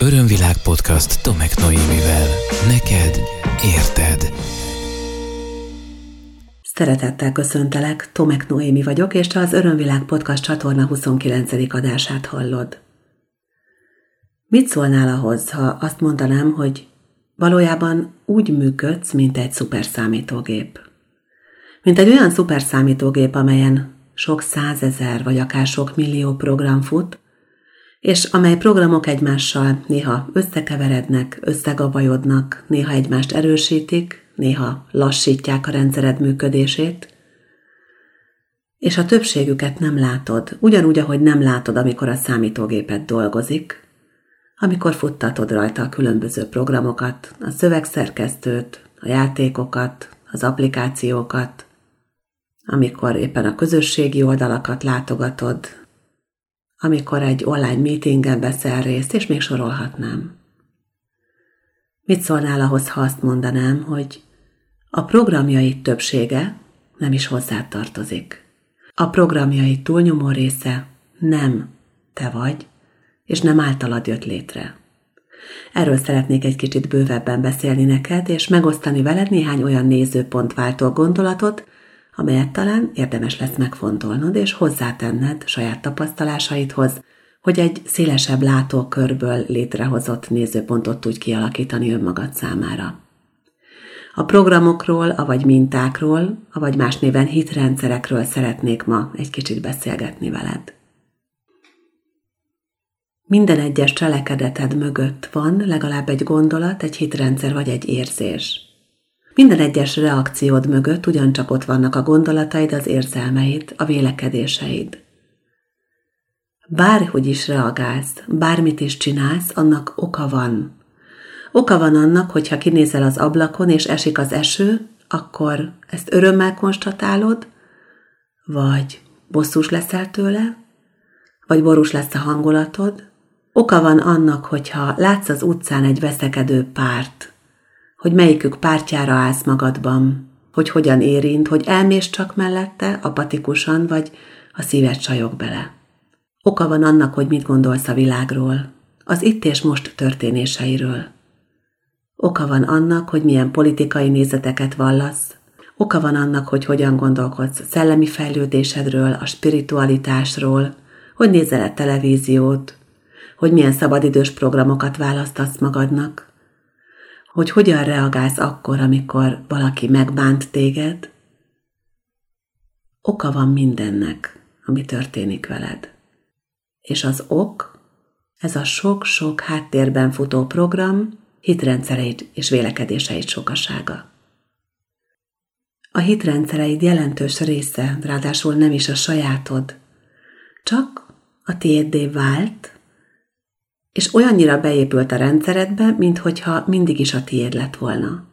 Örömvilág podcast Tomek Noémivel. Neked érted. Szeretettel köszöntelek, Tomek Noémi vagyok, és te az Örömvilág podcast csatorna 29. adását hallod. Mit szólnál ahhoz, ha azt mondanám, hogy valójában úgy működsz, mint egy szuperszámítógép? Mint egy olyan szuperszámítógép, amelyen sok százezer vagy akár sok millió program fut, és amely programok egymással néha összekeverednek, összegabajodnak, néha egymást erősítik, néha lassítják a rendszered működését, és a többségüket nem látod, ugyanúgy, ahogy nem látod, amikor a számítógépet dolgozik, amikor futtatod rajta a különböző programokat, a szövegszerkesztőt, a játékokat, az applikációkat, amikor éppen a közösségi oldalakat látogatod, amikor egy online meetingen veszel részt, és még sorolhatnám. Mit szólnál ahhoz, ha azt mondanám, hogy a programjai többsége nem is hozzá tartozik. A programjai túlnyomó része nem te vagy, és nem általad jött létre. Erről szeretnék egy kicsit bővebben beszélni neked, és megosztani veled néhány olyan nézőpontváltó gondolatot, amelyet talán érdemes lesz megfontolnod és hozzátenned saját tapasztalásaidhoz, hogy egy szélesebb látókörből létrehozott nézőpontot tudj kialakítani önmagad számára. A programokról, avagy mintákról, avagy más néven hitrendszerekről szeretnék ma egy kicsit beszélgetni veled. Minden egyes cselekedeted mögött van legalább egy gondolat, egy hitrendszer vagy egy érzés. Minden egyes reakciód mögött ugyancsak ott vannak a gondolataid, az érzelmeid, a vélekedéseid. Bárhogy is reagálsz, bármit is csinálsz, annak oka van. Oka van annak, hogyha kinézel az ablakon és esik az eső, akkor ezt örömmel konstatálod, vagy bosszús leszel tőle, vagy borús lesz a hangulatod. Oka van annak, hogyha látsz az utcán egy veszekedő párt, hogy melyikük pártjára állsz magadban, hogy hogyan érint, hogy elmész csak mellette, apatikusan, vagy a szíved csajok bele. Oka van annak, hogy mit gondolsz a világról, az itt és most történéseiről. Oka van annak, hogy milyen politikai nézeteket vallasz, oka van annak, hogy hogyan gondolkodsz szellemi fejlődésedről, a spiritualitásról, hogy nézel -e televíziót, hogy milyen szabadidős programokat választasz magadnak, hogy hogyan reagálsz akkor, amikor valaki megbánt téged. Oka van mindennek, ami történik veled. És az ok, ez a sok-sok háttérben futó program, hitrendszereid és vélekedéseid sokasága. A hitrendszereid jelentős része, ráadásul nem is a sajátod, csak a tiéddé vált, és olyannyira beépült a rendszeredbe, minthogyha mindig is a tiéd lett volna.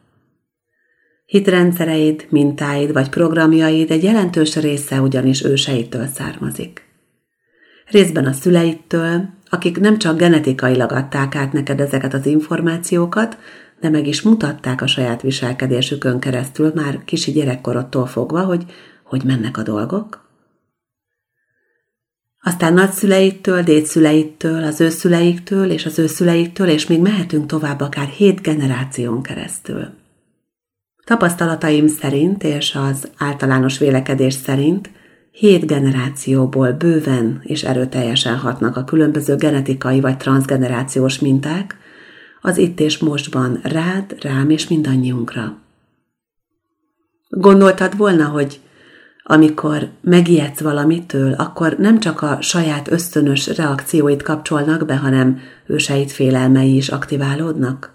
Hitrendszereid, mintáid vagy programjaid egy jelentős része ugyanis őseitől származik. Részben a szüleittől, akik nem csak genetikailag adták át neked ezeket az információkat, de meg is mutatták a saját viselkedésükön keresztül már kisi gyerekkorodtól fogva, hogy hogy mennek a dolgok, aztán nagyszüleittől, dédszüleittől, az ő szüleiktől és az ő szüleiktől, és még mehetünk tovább akár hét generáción keresztül. Tapasztalataim szerint és az általános vélekedés szerint hét generációból bőven és erőteljesen hatnak a különböző genetikai vagy transgenerációs minták, az itt és mostban rád, rám és mindannyiunkra. Gondoltad volna, hogy amikor megijedsz valamitől, akkor nem csak a saját ösztönös reakcióit kapcsolnak be, hanem őseit félelmei is aktiválódnak?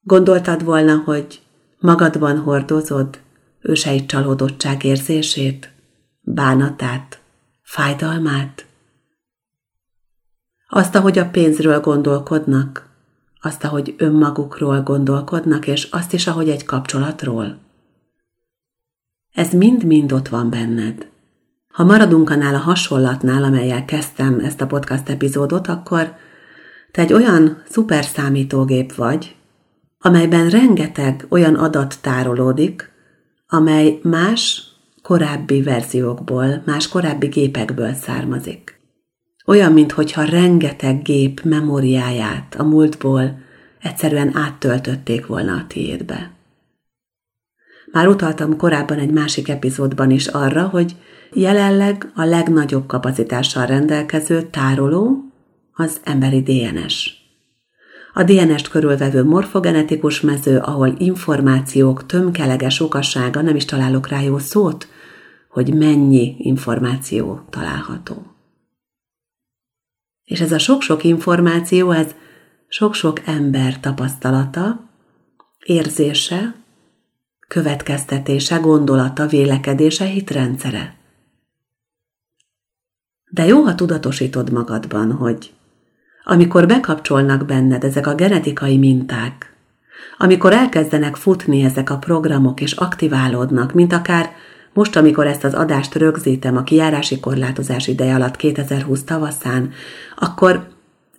Gondoltad volna, hogy magadban hordozod őseit csalódottság érzését, bánatát, fájdalmát? Azt, ahogy a pénzről gondolkodnak, azt, ahogy önmagukról gondolkodnak, és azt is, ahogy egy kapcsolatról? Ez mind-mind ott van benned. Ha maradunk annál a hasonlatnál, amelyel kezdtem ezt a podcast epizódot, akkor te egy olyan szuper számítógép vagy, amelyben rengeteg olyan adat tárolódik, amely más korábbi verziókból, más korábbi gépekből származik. Olyan, mintha rengeteg gép memóriáját a múltból egyszerűen áttöltötték volna a tiédbe. Már utaltam korábban egy másik epizódban is arra, hogy jelenleg a legnagyobb kapacitással rendelkező tároló az emberi DNS. A DNS-t körülvevő morfogenetikus mező, ahol információk tömkelege sokassága, nem is találok rá jó szót, hogy mennyi információ található. És ez a sok-sok információ, ez sok-sok ember tapasztalata, érzése, következtetése, gondolata, vélekedése, hitrendszere. De jó, ha tudatosítod magadban, hogy amikor bekapcsolnak benned ezek a genetikai minták, amikor elkezdenek futni ezek a programok és aktiválódnak, mint akár most, amikor ezt az adást rögzítem a kijárási korlátozás ideje alatt 2020 tavaszán, akkor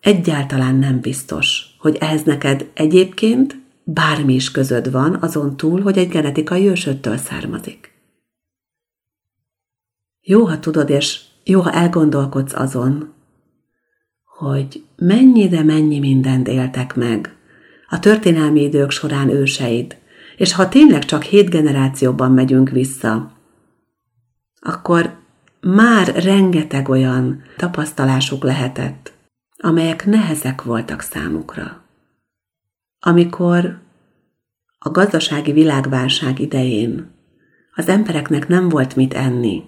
egyáltalán nem biztos, hogy ehhez neked egyébként bármi is közöd van azon túl, hogy egy genetikai ősöttől származik. Jó, ha tudod, és jó, ha elgondolkodsz azon, hogy mennyi, de mennyi mindent éltek meg a történelmi idők során őseid, és ha tényleg csak hét generációban megyünk vissza, akkor már rengeteg olyan tapasztalásuk lehetett, amelyek nehezek voltak számukra. Amikor a gazdasági világválság idején az embereknek nem volt mit enni,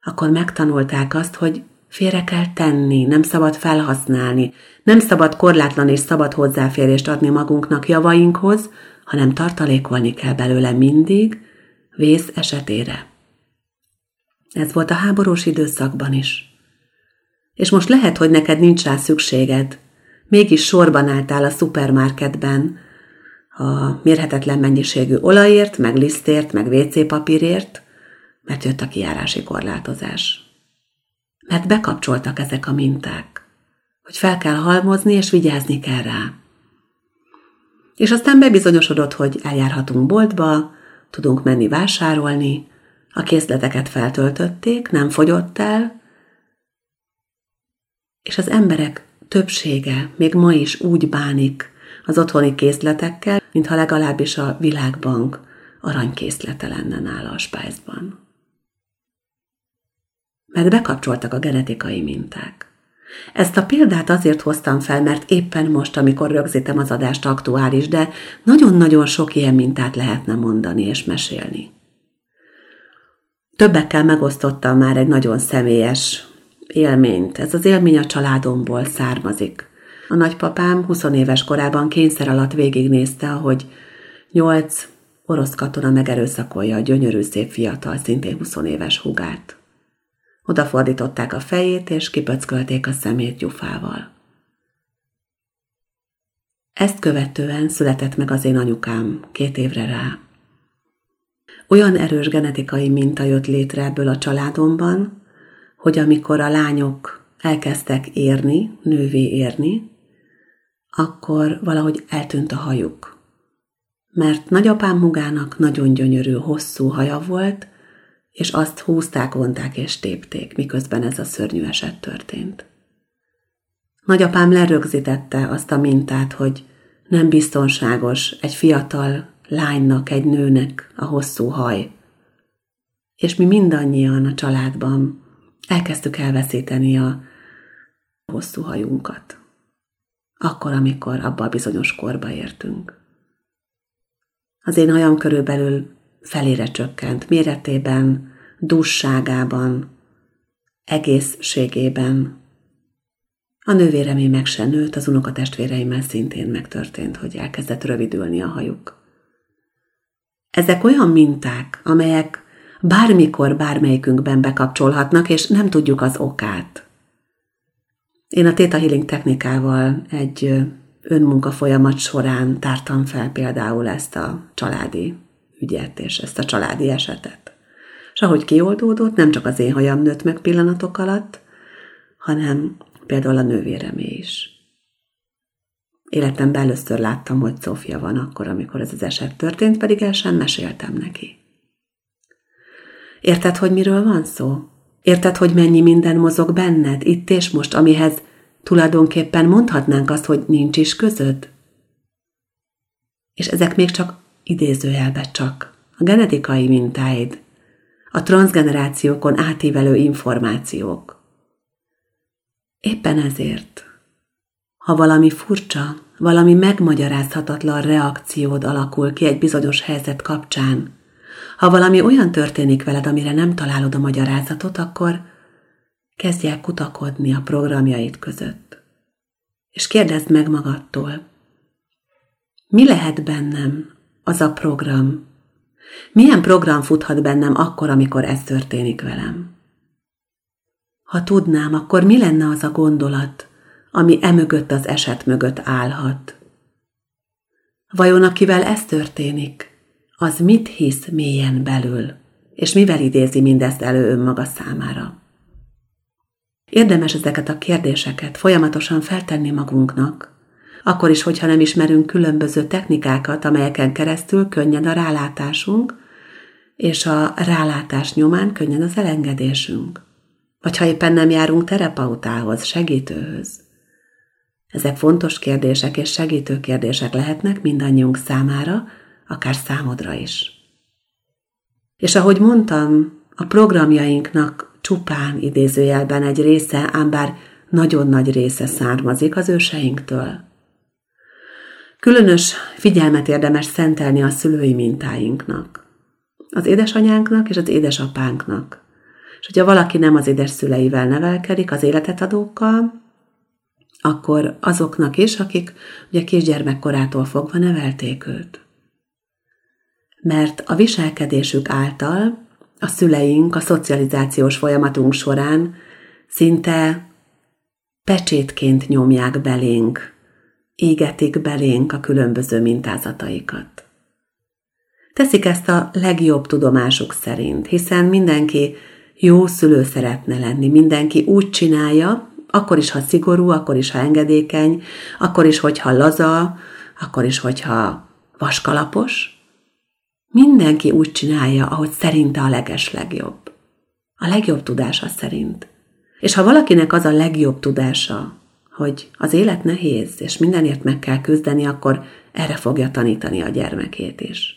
akkor megtanulták azt, hogy félre kell tenni, nem szabad felhasználni, nem szabad korlátlan és szabad hozzáférést adni magunknak javainkhoz, hanem tartalékolni kell belőle mindig, vész esetére. Ez volt a háborús időszakban is. És most lehet, hogy neked nincs rá szükséged. Mégis sorban álltál a szupermarketben, a mérhetetlen mennyiségű olajért, meg lisztért, meg WC papírért, mert jött a kiárási korlátozás. Mert bekapcsoltak ezek a minták, hogy fel kell halmozni és vigyázni kell rá. És aztán bebizonyosodott, hogy eljárhatunk boltba, tudunk menni vásárolni, a készleteket feltöltötték, nem fogyott el, és az emberek többsége még ma is úgy bánik az otthoni készletekkel, mintha legalábbis a világbank aranykészlete lenne nála a spájzban. Mert bekapcsoltak a genetikai minták. Ezt a példát azért hoztam fel, mert éppen most, amikor rögzítem az adást aktuális, de nagyon-nagyon sok ilyen mintát lehetne mondani és mesélni. Többekkel megosztottam már egy nagyon személyes élményt. Ez az élmény a családomból származik. A nagypapám 20 éves korában kényszer alatt végignézte, ahogy nyolc orosz katona megerőszakolja a gyönyörű szép fiatal, szintén 20 éves hugát. Odafordították a fejét, és kipöckölték a szemét gyufával. Ezt követően született meg az én anyukám két évre rá. Olyan erős genetikai minta jött létre ebből a családomban, hogy amikor a lányok elkezdtek érni, nővé érni, akkor valahogy eltűnt a hajuk. Mert nagyapám mugának nagyon gyönyörű, hosszú haja volt, és azt húzták, vonták és tépték, miközben ez a szörnyű eset történt. Nagyapám lerögzítette azt a mintát, hogy nem biztonságos egy fiatal lánynak, egy nőnek a hosszú haj. És mi mindannyian a családban elkezdtük elveszíteni a hosszú hajunkat. Akkor, amikor abba a bizonyos korba értünk. Az én hajam körülbelül felére csökkent, méretében, dusságában, egészségében. A nővéremé meg se nőtt, az unokatestvéreimmel szintén megtörtént, hogy elkezdett rövidülni a hajuk. Ezek olyan minták, amelyek bármikor bármelyikünkben bekapcsolhatnak, és nem tudjuk az okát. Én a Theta Healing technikával egy önmunka folyamat során tártam fel például ezt a családi ügyet és ezt a családi esetet. És ahogy kioldódott, nem csak az én hajam nőtt meg pillanatok alatt, hanem például a nővéremé is. Életemben először láttam, hogy Szófia van akkor, amikor ez az eset történt, pedig el sem meséltem neki. Érted, hogy miről van szó? Érted, hogy mennyi minden mozog benned, itt és most, amihez tulajdonképpen mondhatnánk azt, hogy nincs is közöd? És ezek még csak idézőjelbe csak. A genetikai mintáid, a transgenerációkon átívelő információk. Éppen ezért, ha valami furcsa, valami megmagyarázhatatlan reakciód alakul ki egy bizonyos helyzet kapcsán, ha valami olyan történik veled, amire nem találod a magyarázatot, akkor kezdj el kutakodni a programjaid között. És kérdezd meg magadtól, mi lehet bennem az a program? Milyen program futhat bennem akkor, amikor ez történik velem? Ha tudnám, akkor mi lenne az a gondolat, ami emögött az eset mögött állhat? Vajon akivel ez történik, az mit hisz mélyen belül, és mivel idézi mindezt elő önmaga számára? Érdemes ezeket a kérdéseket folyamatosan feltenni magunknak, akkor is, hogyha nem ismerünk különböző technikákat, amelyeken keresztül könnyed a rálátásunk, és a rálátás nyomán könnyed az elengedésünk. Vagy ha éppen nem járunk terapeutához, segítőhöz. Ezek fontos kérdések és segítő kérdések lehetnek mindannyiunk számára, akár számodra is. És ahogy mondtam, a programjainknak csupán idézőjelben egy része, ám bár nagyon nagy része származik az őseinktől. Különös figyelmet érdemes szentelni a szülői mintáinknak, az édesanyánknak és az édesapánknak. És hogyha valaki nem az édeszüleivel nevelkedik, az életet adókkal, akkor azoknak is, akik ugye kisgyermekkorától fogva nevelték őt mert a viselkedésük által a szüleink a szocializációs folyamatunk során szinte pecsétként nyomják belénk, égetik belénk a különböző mintázataikat. Teszik ezt a legjobb tudomásuk szerint, hiszen mindenki jó szülő szeretne lenni, mindenki úgy csinálja, akkor is, ha szigorú, akkor is, ha engedékeny, akkor is, hogyha laza, akkor is, hogyha vaskalapos, Mindenki úgy csinálja, ahogy szerinte a leges legjobb. A legjobb tudása szerint. És ha valakinek az a legjobb tudása, hogy az élet nehéz, és mindenért meg kell küzdeni, akkor erre fogja tanítani a gyermekét is.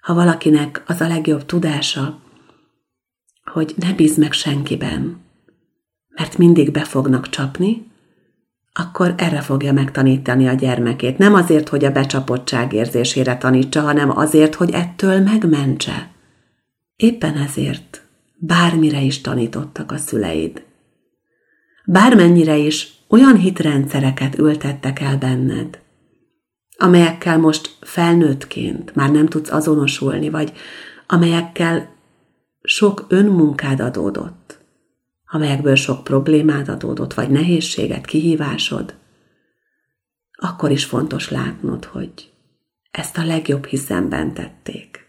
Ha valakinek az a legjobb tudása, hogy ne bízz meg senkiben, mert mindig be fognak csapni, akkor erre fogja megtanítani a gyermekét. Nem azért, hogy a becsapottság érzésére tanítsa, hanem azért, hogy ettől megmentse. Éppen ezért bármire is tanítottak a szüleid. Bármennyire is olyan hitrendszereket ültettek el benned, amelyekkel most felnőttként már nem tudsz azonosulni, vagy amelyekkel sok önmunkád adódott amelyekből sok problémát adódott, vagy nehézséget, kihívásod, akkor is fontos látnod, hogy ezt a legjobb hiszemben tették.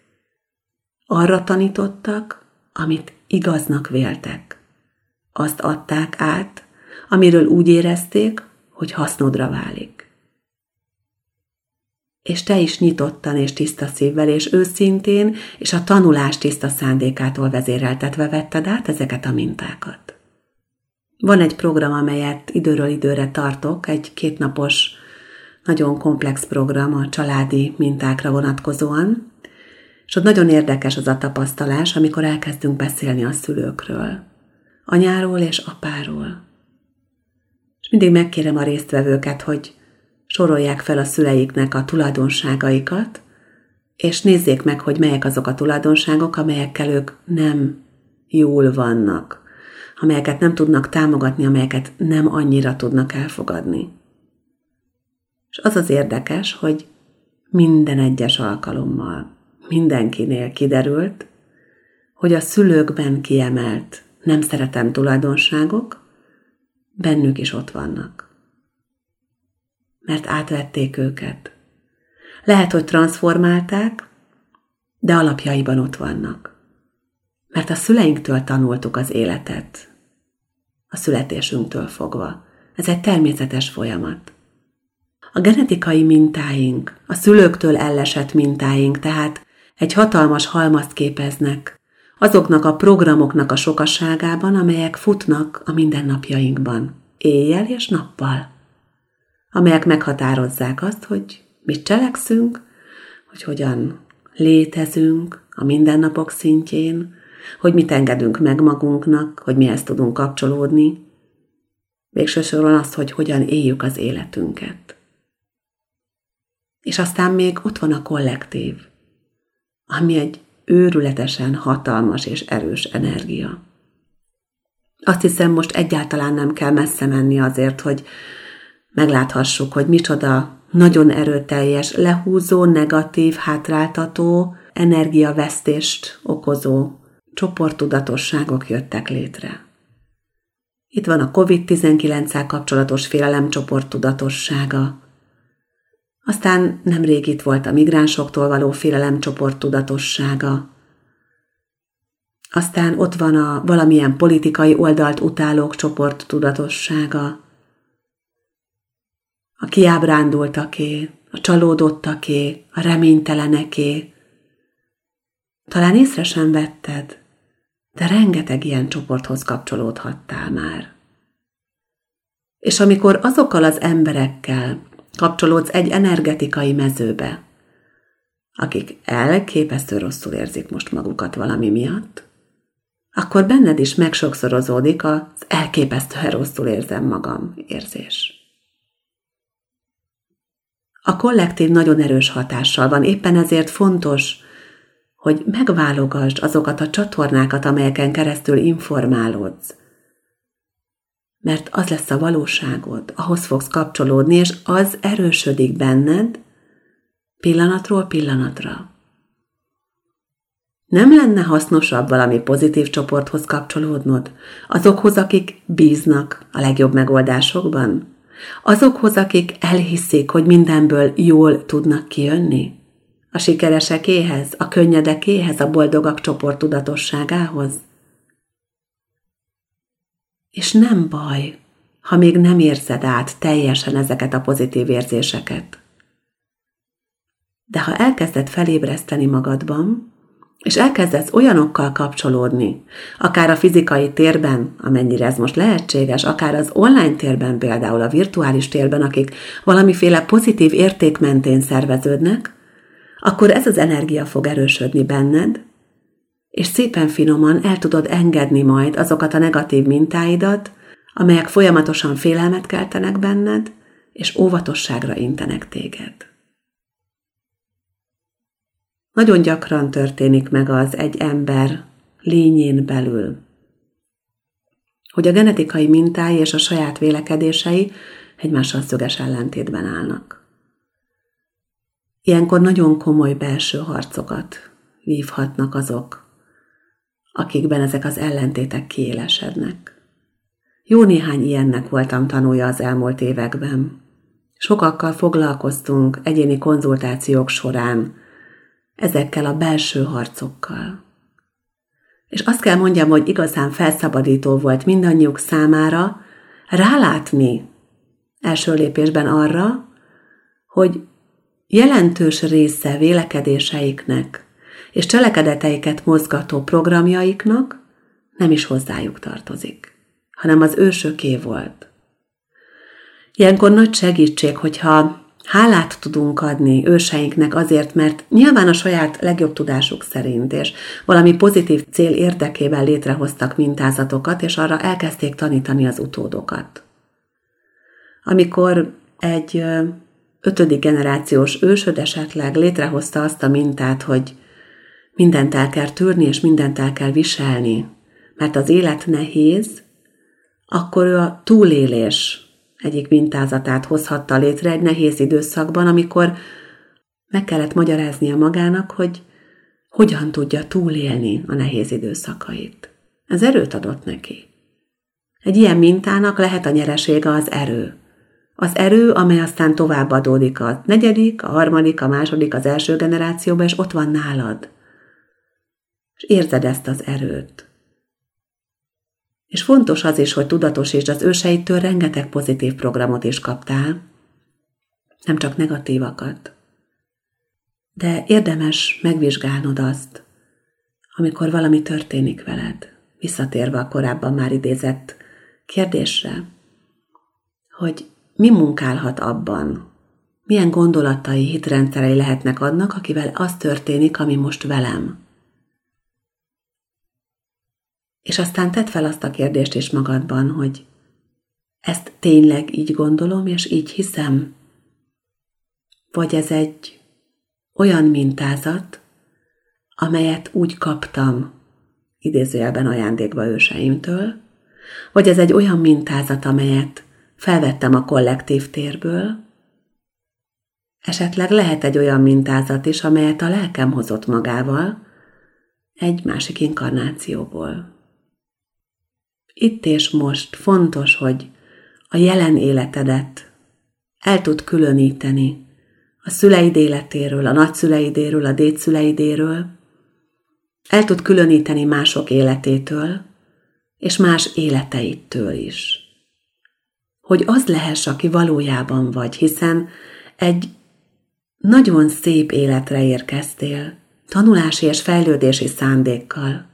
Arra tanítottak, amit igaznak véltek. Azt adták át, amiről úgy érezték, hogy hasznodra válik. És te is nyitottan és tiszta szívvel és őszintén, és a tanulás tiszta szándékától vezéreltetve vetted át ezeket a mintákat. Van egy program, amelyet időről időre tartok, egy kétnapos, nagyon komplex program a családi mintákra vonatkozóan, és ott nagyon érdekes az a tapasztalás, amikor elkezdünk beszélni a szülőkről, anyáról és apáról. És mindig megkérem a résztvevőket, hogy sorolják fel a szüleiknek a tulajdonságaikat, és nézzék meg, hogy melyek azok a tulajdonságok, amelyekkel ők nem jól vannak amelyeket nem tudnak támogatni, amelyeket nem annyira tudnak elfogadni. És az az érdekes, hogy minden egyes alkalommal mindenkinél kiderült, hogy a szülőkben kiemelt nem szeretem tulajdonságok bennük is ott vannak. Mert átvették őket. Lehet, hogy transformálták, de alapjaiban ott vannak. Mert a szüleinktől tanultuk az életet, a születésünktől fogva. Ez egy természetes folyamat. A genetikai mintáink, a szülőktől ellesett mintáink tehát egy hatalmas halmazt képeznek, azoknak a programoknak a sokaságában, amelyek futnak a mindennapjainkban, éjjel és nappal, amelyek meghatározzák azt, hogy mit cselekszünk, hogy hogyan létezünk a mindennapok szintjén, hogy mit engedünk meg magunknak, hogy mihez tudunk kapcsolódni, végső azt, hogy hogyan éljük az életünket. És aztán még ott van a kollektív, ami egy őrületesen hatalmas és erős energia. Azt hiszem, most egyáltalán nem kell messze menni azért, hogy megláthassuk, hogy micsoda nagyon erőteljes, lehúzó, negatív, hátráltató, energiavesztést okozó csoporttudatosságok jöttek létre. Itt van a COVID-19-el kapcsolatos félelem csoporttudatossága. Aztán nemrég itt volt a migránsoktól való félelem csoporttudatossága. Aztán ott van a valamilyen politikai oldalt utálók csoporttudatossága. A kiábrándultaké, a csalódottaké, a reményteleneké. Talán észre sem vetted, de rengeteg ilyen csoporthoz kapcsolódhattál már. És amikor azokkal az emberekkel kapcsolódsz egy energetikai mezőbe, akik elképesztő rosszul érzik most magukat valami miatt, akkor benned is megsokszorozódik az elképesztően rosszul érzem magam érzés. A kollektív nagyon erős hatással van, éppen ezért fontos, hogy megválogasd azokat a csatornákat, amelyeken keresztül informálódsz. Mert az lesz a valóságod, ahhoz fogsz kapcsolódni, és az erősödik benned pillanatról pillanatra. Nem lenne hasznosabb valami pozitív csoporthoz kapcsolódnod? Azokhoz, akik bíznak a legjobb megoldásokban? Azokhoz, akik elhiszik, hogy mindenből jól tudnak kijönni? A sikeresekéhez, a könnyedekéhez, a boldogak csoport tudatosságához. És nem baj, ha még nem érzed át teljesen ezeket a pozitív érzéseket. De ha elkezded felébreszteni magadban, és elkezdesz olyanokkal kapcsolódni, akár a fizikai térben, amennyire ez most lehetséges, akár az online térben, például a virtuális térben, akik valamiféle pozitív érték mentén szerveződnek, akkor ez az energia fog erősödni benned, és szépen finoman el tudod engedni majd azokat a negatív mintáidat, amelyek folyamatosan félelmet keltenek benned, és óvatosságra intenek téged. Nagyon gyakran történik meg az egy ember lényén belül, hogy a genetikai mintái és a saját vélekedései egymással szöges ellentétben állnak. Ilyenkor nagyon komoly belső harcokat vívhatnak azok, akikben ezek az ellentétek kiélesednek. Jó néhány ilyennek voltam tanulja az elmúlt években. Sokakkal foglalkoztunk egyéni konzultációk során ezekkel a belső harcokkal. És azt kell mondjam, hogy igazán felszabadító volt mindannyiuk számára rálátni első lépésben arra, hogy jelentős része vélekedéseiknek és cselekedeteiket mozgató programjaiknak nem is hozzájuk tartozik, hanem az ősöké volt. Ilyenkor nagy segítség, hogyha hálát tudunk adni őseinknek azért, mert nyilván a saját legjobb tudásuk szerint, és valami pozitív cél érdekében létrehoztak mintázatokat, és arra elkezdték tanítani az utódokat. Amikor egy ötödik generációs ősöd esetleg létrehozta azt a mintát, hogy mindent el kell tűrni, és mindent el kell viselni, mert az élet nehéz, akkor ő a túlélés egyik mintázatát hozhatta létre egy nehéz időszakban, amikor meg kellett magyaráznia magának, hogy hogyan tudja túlélni a nehéz időszakait. Ez erőt adott neki. Egy ilyen mintának lehet a nyeresége az erő. Az erő, amely aztán továbbadódik a negyedik, a harmadik, a második, az első generációba, és ott van nálad. És érzed ezt az erőt. És fontos az is, hogy tudatosítsd az őseitől rengeteg pozitív programot is kaptál, nem csak negatívakat. De érdemes megvizsgálnod azt, amikor valami történik veled, visszatérve a korábban már idézett kérdésre, hogy mi munkálhat abban, milyen gondolatai, hitrendszerei lehetnek annak, akivel az történik, ami most velem. És aztán tedd fel azt a kérdést is magadban, hogy ezt tényleg így gondolom, és így hiszem? Vagy ez egy olyan mintázat, amelyet úgy kaptam, idézőjelben ajándékba őseimtől, vagy ez egy olyan mintázat, amelyet felvettem a kollektív térből, esetleg lehet egy olyan mintázat is, amelyet a lelkem hozott magával, egy másik inkarnációból. Itt és most fontos, hogy a jelen életedet el tud különíteni a szüleid életéről, a nagyszüleidéről, a dédszüleidéről, el tud különíteni mások életétől, és más életeittől is. Hogy az lehess, aki valójában vagy, hiszen egy nagyon szép életre érkeztél, tanulási és fejlődési szándékkal.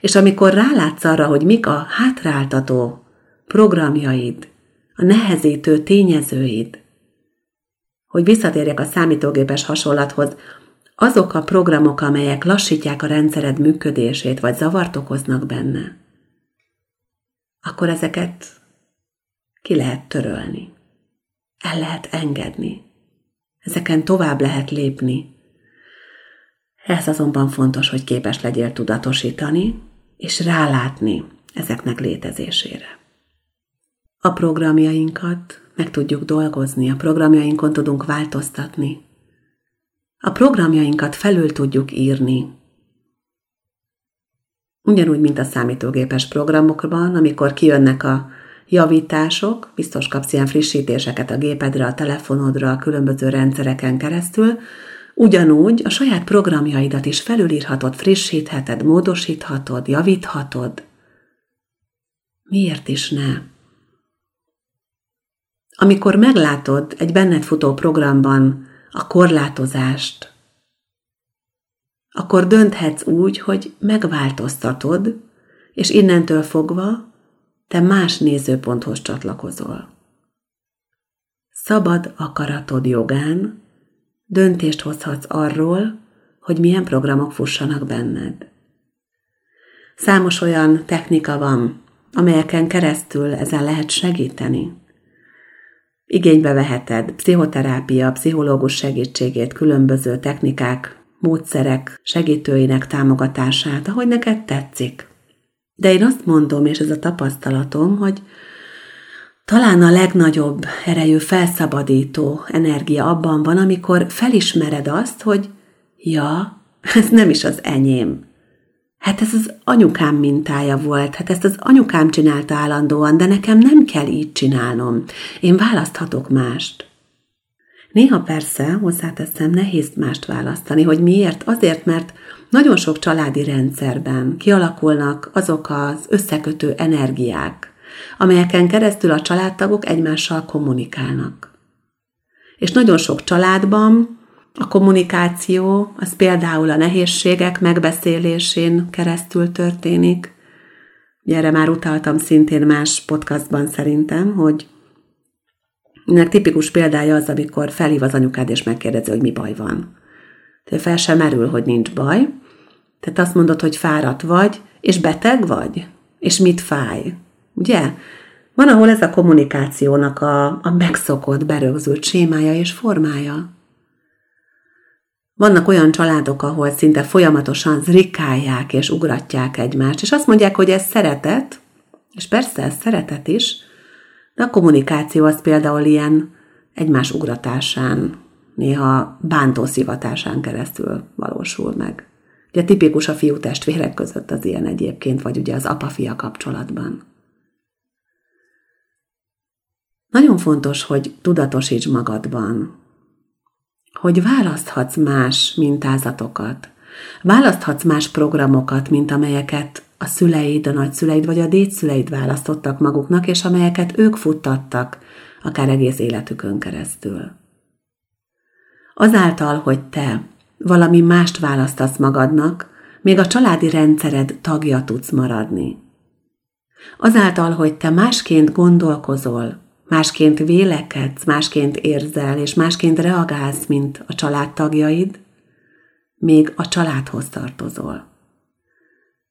És amikor rálátsz arra, hogy mik a hátráltató programjaid, a nehezítő tényezőid, hogy visszatérjek a számítógépes hasonlathoz, azok a programok, amelyek lassítják a rendszered működését, vagy zavart okoznak benne, akkor ezeket ki lehet törölni. El lehet engedni. Ezeken tovább lehet lépni. Ez azonban fontos, hogy képes legyél tudatosítani, és rálátni ezeknek létezésére. A programjainkat meg tudjuk dolgozni, a programjainkon tudunk változtatni. A programjainkat felül tudjuk írni. Ugyanúgy, mint a számítógépes programokban, amikor kijönnek a javítások, biztos kapsz ilyen frissítéseket a gépedre, a telefonodra, a különböző rendszereken keresztül, ugyanúgy a saját programjaidat is felülírhatod, frissítheted, módosíthatod, javíthatod. Miért is ne? Amikor meglátod egy benned futó programban a korlátozást, akkor dönthetsz úgy, hogy megváltoztatod, és innentől fogva te más nézőponthoz csatlakozol. Szabad akaratod jogán döntést hozhatsz arról, hogy milyen programok fussanak benned. Számos olyan technika van, amelyeken keresztül ezen lehet segíteni. Igénybe veheted pszichoterápia, pszichológus segítségét, különböző technikák, módszerek segítőinek támogatását, ahogy neked tetszik. De én azt mondom, és ez a tapasztalatom, hogy talán a legnagyobb erejű felszabadító energia abban van, amikor felismered azt, hogy ja, ez nem is az enyém. Hát ez az anyukám mintája volt, hát ezt az anyukám csinálta állandóan, de nekem nem kell így csinálnom. Én választhatok mást. Néha persze, hozzáteszem, nehéz mást választani, hogy miért? Azért, mert nagyon sok családi rendszerben kialakulnak azok az összekötő energiák, amelyeken keresztül a családtagok egymással kommunikálnak. És nagyon sok családban a kommunikáció az például a nehézségek megbeszélésén keresztül történik. Ugye erre már utaltam szintén más podcastban szerintem, hogy ennek tipikus példája az, amikor felhív az anyukád és megkérdezi, hogy mi baj van. Tehát fel sem merül, hogy nincs baj. Tehát azt mondod, hogy fáradt vagy, és beteg vagy, és mit fáj. Ugye? Van, ahol ez a kommunikációnak a, a megszokott, berögzült sémája és formája. Vannak olyan családok, ahol szinte folyamatosan zrikálják és ugratják egymást, és azt mondják, hogy ez szeretet, és persze ez szeretet is, de a kommunikáció az például ilyen egymás ugratásán, néha bántó szivatásán keresztül valósul meg. Ugye tipikus a fiú testvérek között az ilyen egyébként, vagy ugye az apa-fia kapcsolatban. Nagyon fontos, hogy tudatosíts magadban, hogy választhatsz más mintázatokat, választhatsz más programokat, mint amelyeket a szüleid, a nagyszüleid vagy a dédszüleid választottak maguknak, és amelyeket ők futtattak, akár egész életükön keresztül. Azáltal, hogy te valami mást választasz magadnak, még a családi rendszered tagja tudsz maradni. Azáltal, hogy te másként gondolkozol, másként vélekedsz, másként érzel, és másként reagálsz, mint a családtagjaid, még a családhoz tartozol.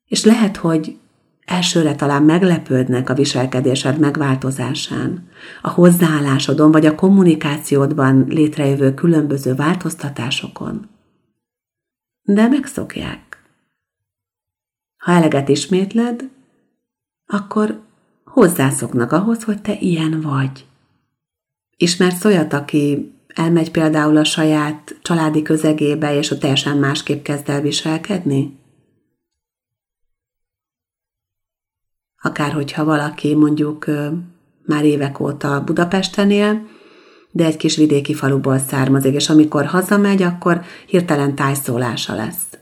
És lehet, hogy elsőre talán meglepődnek a viselkedésed megváltozásán, a hozzáállásodon vagy a kommunikációdban létrejövő különböző változtatásokon. De megszokják. Ha eleget ismétled, akkor hozzászoknak ahhoz, hogy te ilyen vagy. Ismersz olyat, aki elmegy például a saját családi közegébe, és ott teljesen másképp kezd el viselkedni? Akár hogyha valaki mondjuk már évek óta Budapesten él, de egy kis vidéki faluból származik, és amikor hazamegy, akkor hirtelen tájszólása lesz.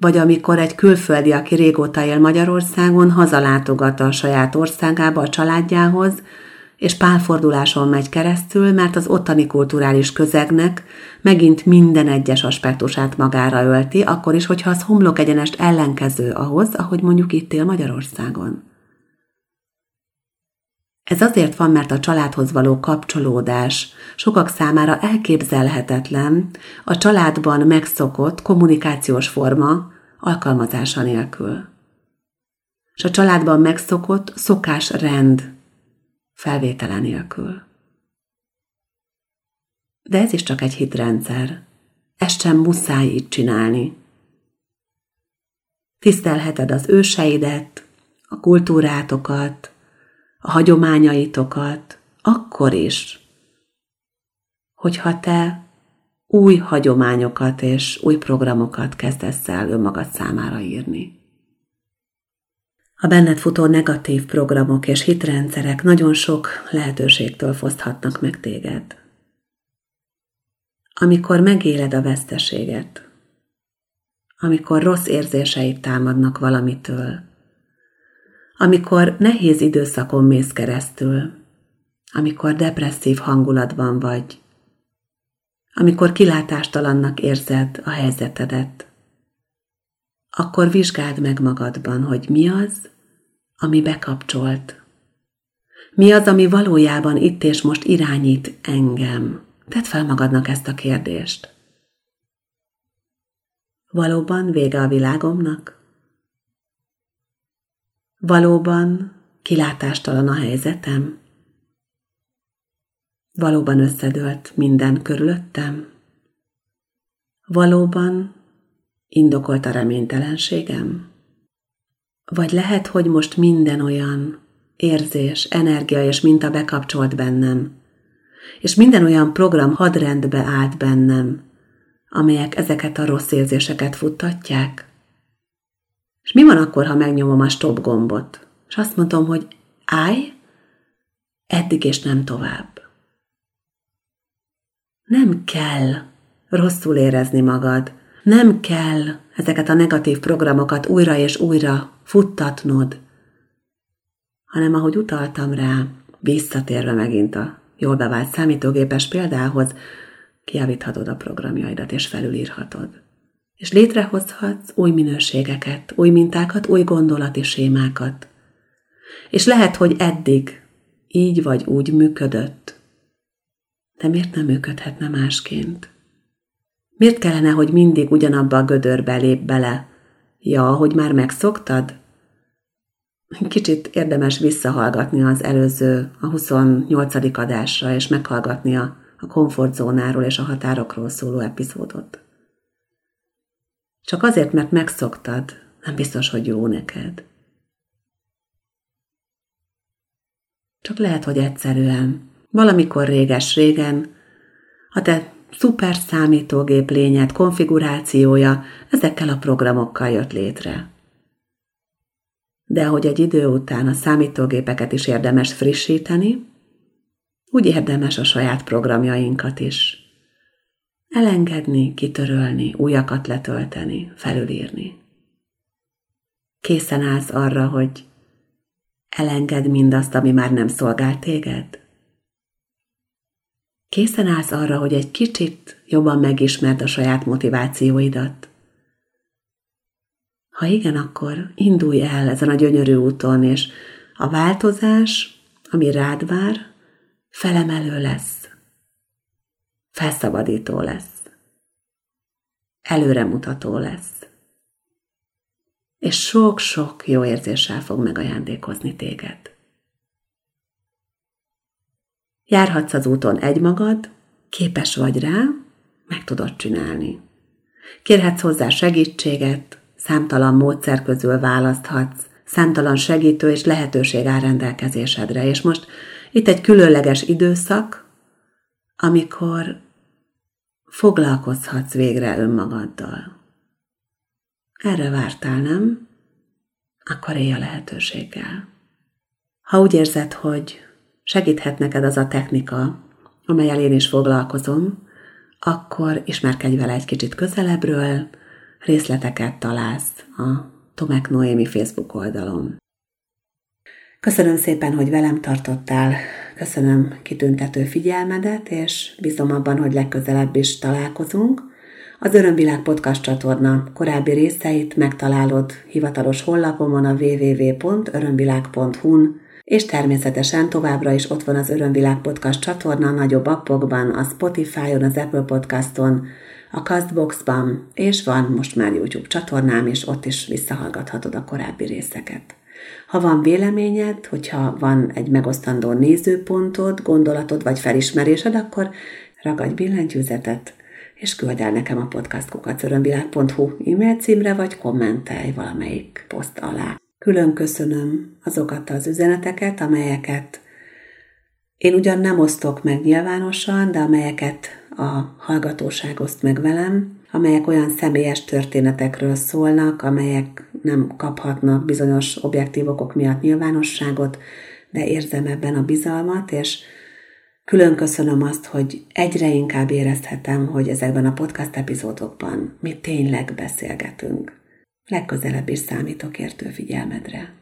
Vagy amikor egy külföldi, aki régóta él Magyarországon, hazalátogat a saját országába, a családjához, és pálforduláson megy keresztül, mert az ottani kulturális közegnek megint minden egyes aspektusát magára ölti, akkor is, hogyha az homlok egyenest ellenkező ahhoz, ahogy mondjuk itt él Magyarországon. Ez azért van, mert a családhoz való kapcsolódás sokak számára elképzelhetetlen a családban megszokott kommunikációs forma alkalmazása nélkül. És a családban megszokott szokás rend felvétele nélkül. De ez is csak egy hitrendszer. Ezt sem muszáj így csinálni. Tisztelheted az őseidet, a kultúrátokat, a hagyományaitokat, akkor is, hogyha te új hagyományokat és új programokat kezdesz el önmagad számára írni. A benned futó negatív programok és hitrendszerek nagyon sok lehetőségtől foszthatnak meg téged. Amikor megéled a veszteséget, amikor rossz érzéseid támadnak valamitől, amikor nehéz időszakon mész keresztül, amikor depresszív hangulatban vagy, amikor kilátástalannak érzed a helyzetedet, akkor vizsgáld meg magadban, hogy mi az, ami bekapcsolt. Mi az, ami valójában itt és most irányít engem? Tedd fel magadnak ezt a kérdést. Valóban vége a világomnak? Valóban kilátástalan a helyzetem? Valóban összedőlt minden körülöttem? Valóban indokolt a reménytelenségem? Vagy lehet, hogy most minden olyan érzés, energia és minta bekapcsolt bennem, és minden olyan program hadrendbe állt bennem, amelyek ezeket a rossz érzéseket futtatják? És mi van akkor, ha megnyomom a stop gombot, és azt mondom, hogy állj, eddig és nem tovább. Nem kell rosszul érezni magad, nem kell ezeket a negatív programokat újra és újra futtatnod, hanem ahogy utaltam rá, visszatérve megint a jól bevált számítógépes példához, kiavíthatod a programjaidat és felülírhatod. És létrehozhatsz új minőségeket, új mintákat, új gondolati sémákat. És lehet, hogy eddig így vagy úgy működött, de miért nem működhetne másként? Miért kellene, hogy mindig ugyanabba a gödörbe lép bele? Ja, hogy már megszoktad? Kicsit érdemes visszahallgatni az előző, a 28. adásra, és meghallgatni a, a komfortzónáról és a határokról szóló epizódot. Csak azért, mert megszoktad, nem biztos, hogy jó neked. Csak lehet, hogy egyszerűen, valamikor réges-régen, a te szuper számítógép lényed, konfigurációja ezekkel a programokkal jött létre. De ahogy egy idő után a számítógépeket is érdemes frissíteni, úgy érdemes a saját programjainkat is. Elengedni, kitörölni, újakat letölteni, felülírni. Készen állsz arra, hogy elenged mindazt, ami már nem szolgál téged? Készen állsz arra, hogy egy kicsit jobban megismerd a saját motivációidat, Ha igen, akkor indulj el ezen a gyönyörű úton, és a változás, ami rád vár, felemelő lesz, felszabadító lesz, előremutató lesz, és sok-sok jó érzéssel fog megajándékozni téged. Járhatsz az úton egymagad, képes vagy rá, meg tudod csinálni. Kérhetsz hozzá segítséget, számtalan módszer közül választhatsz, számtalan segítő és lehetőség áll rendelkezésedre. És most itt egy különleges időszak, amikor foglalkozhatsz végre önmagaddal. Erre vártál, nem? Akkor élj a lehetőséggel. Ha úgy érzed, hogy segíthet neked az a technika, amelyel én is foglalkozom, akkor ismerkedj vele egy kicsit közelebbről, részleteket találsz a Tomek Noémi Facebook oldalon. Köszönöm szépen, hogy velem tartottál, köszönöm kitüntető figyelmedet, és bízom abban, hogy legközelebb is találkozunk. Az Örömvilág podcast csatorna korábbi részeit megtalálod hivatalos honlapomon a www.örömvilág.hu-n, és természetesen továbbra is ott van az Örömvilág podcast csatorna nagyobb appokban, a Spotify-on, az Apple podcaston, a Castboxban, és van most már YouTube csatornám, és ott is visszahallgathatod a korábbi részeket. Ha van véleményed, hogyha van egy megosztandó nézőpontod, gondolatod vagy felismerésed, akkor ragadj billentyűzetet, és küld el nekem a podcastkukacörömvilág.hu e-mail címre, vagy kommentelj valamelyik poszt alá. Külön köszönöm azokat az üzeneteket, amelyeket én ugyan nem osztok meg nyilvánosan, de amelyeket a hallgatóság oszt meg velem, amelyek olyan személyes történetekről szólnak, amelyek nem kaphatnak bizonyos objektív okok miatt nyilvánosságot, de érzem ebben a bizalmat, és külön köszönöm azt, hogy egyre inkább érezhetem, hogy ezekben a podcast epizódokban mi tényleg beszélgetünk. Legközelebb is számítok értő figyelmedre.